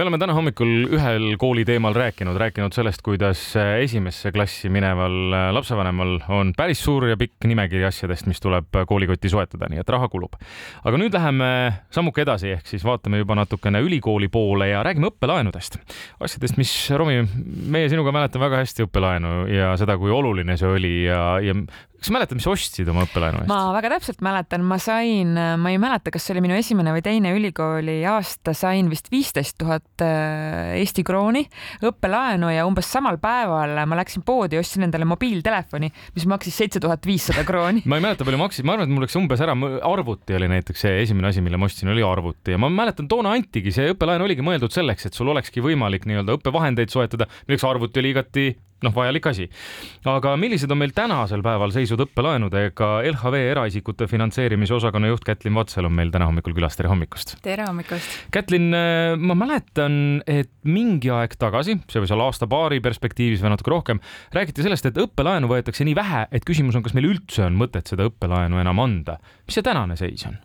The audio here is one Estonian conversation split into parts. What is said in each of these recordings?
me oleme täna hommikul ühel kooli teemal rääkinud, rääkinud sellest, kuidas esimesse klassi mineval lapsevanemal on päris suur ja pikk nimekiri asjadest, mis tuleb koolikotti soetada, nii et raha kulub. aga nüüd läheme sammuke edasi, ehk siis vaatame juba natukene ülikooli poole ja räägime õppelaenudest. asjadest, mis, Romi, meie sinuga mäletame väga hästi õppelaenu ja seda, kui oluline see oli ja, ja kas sa mäletad, mis ostsid oma õppelaenu eest? ma väga täpselt mäletan, ma sain, ma ei mäleta, kas see oli minu esimene või teine ülikooli aasta, sain vist viisteist tuhat äh, Eesti krooni õppelaenu ja umbes samal päeval ma läksin poodi ostsin endale mobiiltelefoni, mis maksis seitse tuhat viissada krooni. Ma ei mäleta, palju maksis, ma arvan, et mul läks umbes ära, arvuti oli näiteks see esimene asi, mille ma ostsin, oli arvuti. Ja ma mäletan, toona antigi, see õppelaen oligi mõeldud selleks, et sul olekski võimalik nii-öelda õppevahendeid soetada, milleks arvuti oli igati noh, vajalik asi. aga millised on meil tänasel päeval seisud õppelaenudega? LHV eraisikute finantseerimise osakonna juht Kätlin Vatsel on meil täna hommikul külas, tere hommikust! tere hommikust! Kätlin, äh, ma mäletan, et mingi aeg tagasi, see võis olla aasta-paari perspektiivis või natuke rohkem, räägiti sellest, et õppelaenu võetakse nii vähe, et küsimus on, kas meil üldse on mõtet seda õppelaenu enam anda. mis see tänane seis on?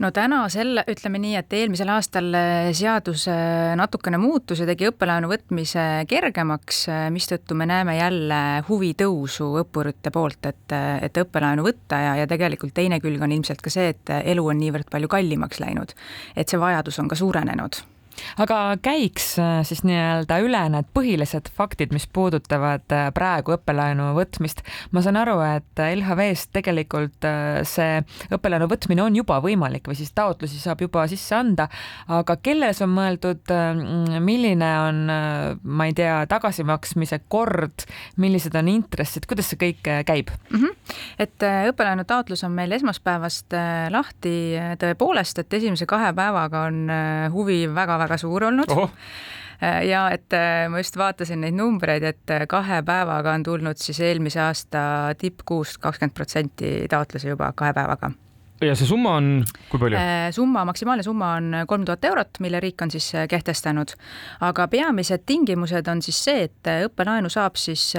No täna selle, ütleme nii, et eelmisel aastal eh, seadus eh, natukene muutus ja tegi õppelaenu võtmise kergemaks, eh, mistõttu me näeme jälle huvi tõusu õppurite poolt, et, et õppelaenu võtta ja, ja tegelikult teine külg on ilmselt ka see, et elu on niivõrd palju kallimaks läinud. et see vajadus on ka suurenenud aga käiks äh, siis nii-öelda üle need põhilised faktid, mis puudutavad äh, praegu õppelaenu võtmist. ma saan aru, et LHV-st tegelikult äh, see õppelaenu võtmine on juba võimalik või siis taotlusi saab juba sisse anda, aga kellele see on mõeldud, milline on, ma ei tea, tagasimaksmise kord, millised on intressid, kuidas see kõik käib mm? -hmm. Et õppelaenu taotlus on meil esmaspäevast lahti tõepoolest, et esimese kahe päevaga on huvi väga-väga väga suur olnud. Oho äh, ja et äh, ma just vaatasin neid numbreid, et äh, kahe päevaga on tulnud siis eelmise aasta tippkuust kakskümmend protsenti taotlusi juba kahe päevaga ja see summa on, kui palju? summa, maksimaalne summa on kolm tuhat eurot, mille riik on siis kehtestanud. aga peamised tingimused on siis see, et õppelaenu saab siis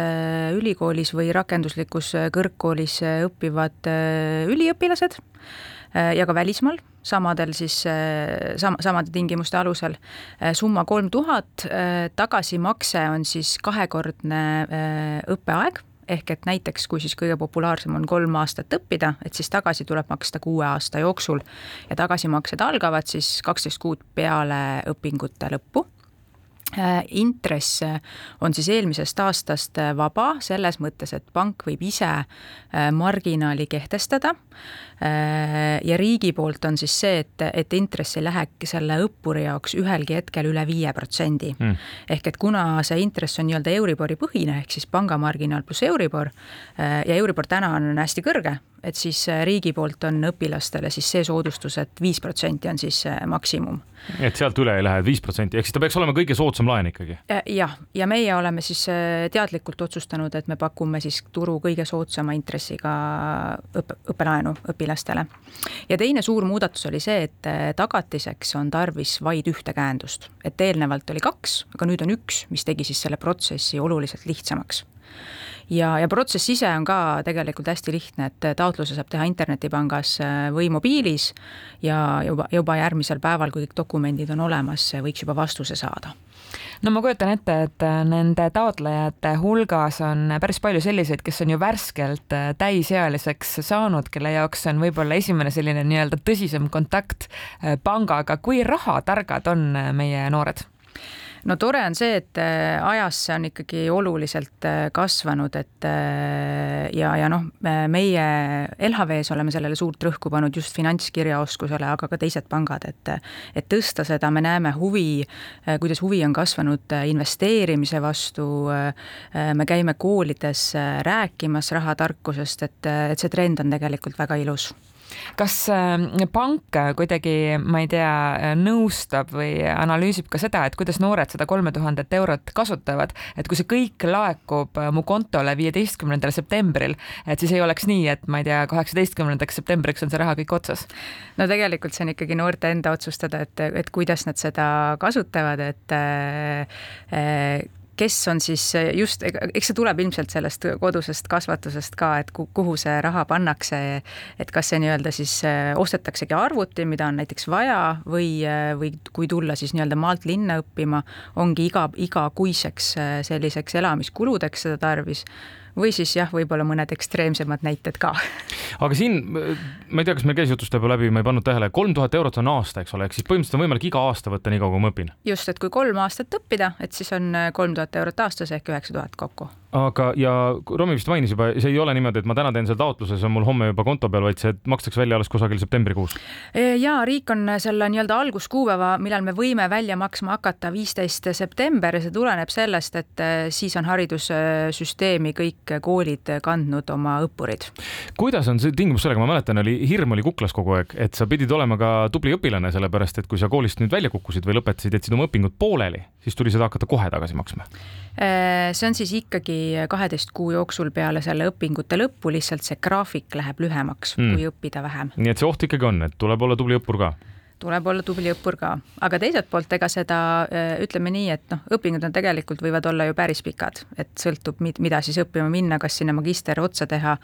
ülikoolis või rakenduslikus kõrgkoolis õppivad üliõpilased ja ka välismaal samadel siis sam-, samade tingimuste alusel. summa kolm tuhat, tagasimakse on siis kahekordne õppeaeg ehk et näiteks kui siis kõige populaarsem on kolm aastat õppida, et siis tagasi tuleb maksta kuue aasta jooksul. Ja tagasimaksed algavad siis kaksteist kuud peale õpingute lõppu intress äh, on siis eelmisest aastast äh, vaba selles mõttes, et pank võib ise marginaali kehtestada. Ja riigi poolt on siis see, et, et intress ei lähe selle õppuri jaoks ühelgi hetkel üle viie protsendi mm.. ehk et kuna see intress on nii-öelda Euribori põhine, ehk siis pangamarginaal pluss Euribor ja Euribor täna on hästi kõrge, et siis riigi poolt on õpilastele siis see soodustus et, et viis protsenti on siis maksimum et sealt üle ei lähe, viis protsenti, ehk siis ta peaks olema kõige soodsam laen ikkagi? Äh, jah, ja meie oleme siis äh, teadlikult otsustanud, et me pakume siis turu kõige soodsama intressiga õppe, õppelaenu õpilastele. ja teine suur muudatus oli see, et äh, tagatiseks on tarvis vaid ühte käendust, et eelnevalt oli kaks, aga nüüd on üks, mis tegi siis selle protsessi oluliselt lihtsamaks ja, ja protsess ise on ka tegelikult hästi lihtne, et taotluse saab teha internetipangas äh, või mobiilis ja juba, juba järgmisel päeval, kui kõik dokumendid on olemas, võiks juba vastuse saada no ma kujutan ette, et äh, nende taotlejate hulgas on päris palju selliseid, kes on ju värskelt äh, täisealiseks saanud, kelle jaoks on võib-olla esimene selline nii-öelda tõsisem kontakt pangaga. kui rahatargad on meie noored? No tore on see, et äh, ajas see on ikkagi oluliselt äh, kasvanud, et äh, ja, ja noh, meie LHV-s oleme sellele suurt rõhku pannud just finantskirjaoskusele, aga ka teised pangad, et et tõsta seda, me näeme huvi, kuidas huvi on kasvanud investeerimise vastu, me käime koolides rääkimas rahatarkusest, et, et see trend on tegelikult väga ilus kas ähm, pank kuidagi, ma ei tea, nõustab või analüüsib ka seda, et kuidas noored seda kolme tuhandet eurot kasutavad, et kui see kõik laekub äh, mu kontole viieteistkümnendal septembril, et siis ei oleks nii, et ma ei tea, kaheksateistkümnendaks septembriks on see raha kõik otsas? no tegelikult see on ikkagi noorte enda otsustada, et, et kuidas nad seda kasutavad, et äh, kes on siis just, eks see tuleb ilmselt sellest kodusest kasvatusest ka, et kuhu see raha pannakse, et kas see nii-öelda siis ostetaksegi arvuti, mida on näiteks vaja või, või kui tulla siis nii-öelda maalt linna õppima, ongi iga, igakuiseks selliseks elamiskuludeks seda tarvis või siis jah, võib-olla mõned ekstreemsemad näited ka. aga siin, ma ei tea, kas meil käis jutust juba läbi, ma ei pannud tähele, kolm tuhat eurot on aasta, eks ole, ehk siis põhimõtteliselt on võimalik iga aasta võtta nii kaua, kui ma õpin. just, et kui kolm aastat õppida, et siis on kolm tuhat eurot aastas ehk üheksa tuhat kokku aga, ja Romi vist mainis juba, see ei ole niimoodi, et ma täna teen selle taotluse, see on mul homme juba konto peal, vaid see makstakse välja alles kusagil septembrikuus. ja riik on selle nii-öelda alguskuupäeva, millal me võime välja maksma hakata, viisteist september ja see tuleneb sellest, et eh, siis on haridussüsteemi kõik koolid kandnud oma õppurid. kuidas on see tingimus sellega, ma mäletan, oli hirm oli kuklas kogu aeg, et sa pidid olema ka tubli õpilane, sellepärast et kui sa koolist nüüd välja kukkusid või lõpetasid, jätsid oma õpingud pooleli, siis tuli seda hakata kohe tagasi maksma. Eh, see on siis ikkagi kaheteist kuu jooksul peale selle õpingute lõppu lihtsalt see graafik läheb lühemaks mm., kui õppida vähem. nii et see oht ikkagi on, et tuleb olla tubli õppur ka tuleb olla tubli õppur ka, aga teiselt poolt, ega seda äh, ütleme nii, et noh, õpingud on tegelikult võivad olla ju päris pikad, et sõltub, mida siis õppima minna, kas sinna magister otsa teha.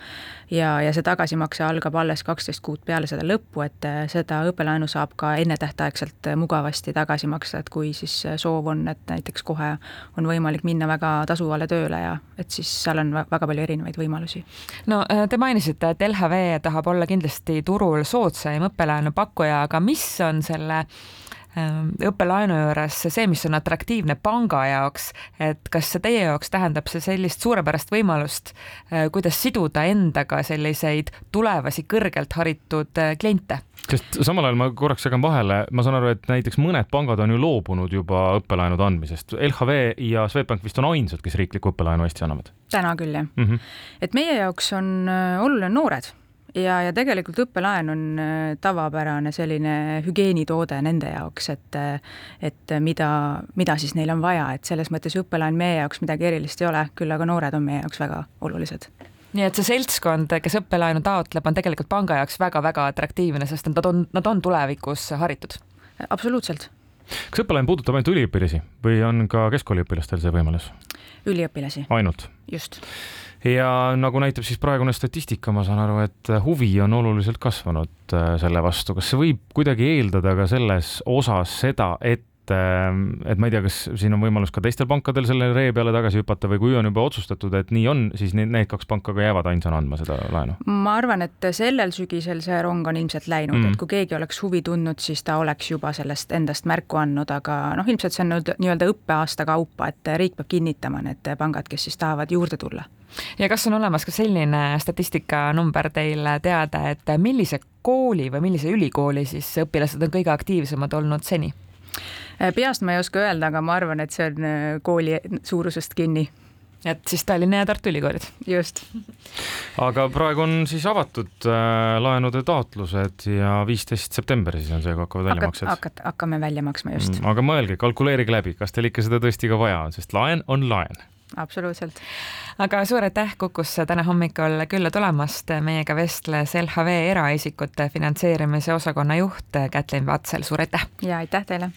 ja, ja see tagasimakse algab alles kaksteist kuud peale seda lõppu, et äh, seda õppelaenu saab ka ennetähtaegselt äh, mugavasti tagasi maksta, et kui siis soov on, et näiteks kohe on võimalik minna väga tasuvale tööle ja et siis seal on väga palju erinevaid võimalusi. no te mainisite, et LHV tahab olla kindlasti turul soodsaim õppelaenu pakkuja, aga mis on selle ähm, õppelaenu juures see, mis on atraktiivne panga jaoks, et kas see teie jaoks tähendab see sellist suurepärast võimalust, äh, kuidas siduda endaga selliseid tulevasi kõrgelt haritud äh, kliente? sest samal ajal ma korraks segan vahele, ma saan aru, et näiteks mõned pangad on ju loobunud juba õppelaenude andmisest. LHV ja Swedbank vist on ainsad, kes riiklikku õppelaenu Eestis annavad. täna küll, jah mm. -hmm. et meie jaoks on äh, oluline noored ja, ja tegelikult õppelaen on äh, tavapärane selline hügieenitoode nende jaoks, et et mida, mida siis neil on vaja, et selles mõttes õppelaen meie jaoks midagi erilist ei ole, küll aga noored on meie jaoks väga olulised nii et see seltskond, kes õppelaenu taotleb, on tegelikult panga jaoks väga-väga atraktiivne, sest nad on, nad on tulevikus haritud. absoluutselt. Kas õppelaen puudutab ainult üliõpilasi või on ka keskkooliõpilastel see võimalus? üliõpilasi. ainult? just ja nagu näitab siis praegune statistika, ma saan aru, et huvi on oluliselt kasvanud äh, selle vastu. kas see võib kuidagi eeldada ka selles osas seda, et Ähm, et ma ei tea, kas siin on võimalus ka teistel pankadel selle ree peale tagasi hüpata või kui on juba otsustatud, et nii on, siis need, need kaks panka ka jäävad ainsana andma seda laenu? ma arvan, et sellel sügisel see rong on ilmselt läinud mm., et kui keegi oleks huvi tundnud, siis ta oleks juba sellest endast märku andnud, aga noh, ilmselt see on nüüd nii-öelda õppeaasta kaupa, et riik peab kinnitama need pangad, kes siis tahavad juurde tulla ja kas on olemas ka selline statistikanumber teil teada, et millise kooli või millise ülikooli siis õpilased on kõige aktiivsemad olnud seni? Äh, peast ma ei oska öelda, aga ma arvan, et see on äh, kooli suurusest kinni et siis Tallinna ja Tartu ülikoolid. just. aga praegu on siis avatud äh, laenude taotlused ja viisteist september siis on see, kui hakkavad väljamaksed. hakkate, hakkame välja maksma, just mm,. aga mõelge, kalkuleerige läbi, kas teil ikka seda tõesti ka vaja on, sest laen on laen absoluutselt. aga suur aitäh Kukusse täna hommikul külla tulemast, meiega vestles LHV eraisikute finantseerimise osakonna juht Kätlin Vatsel, suur aitäh! ja aitäh teile!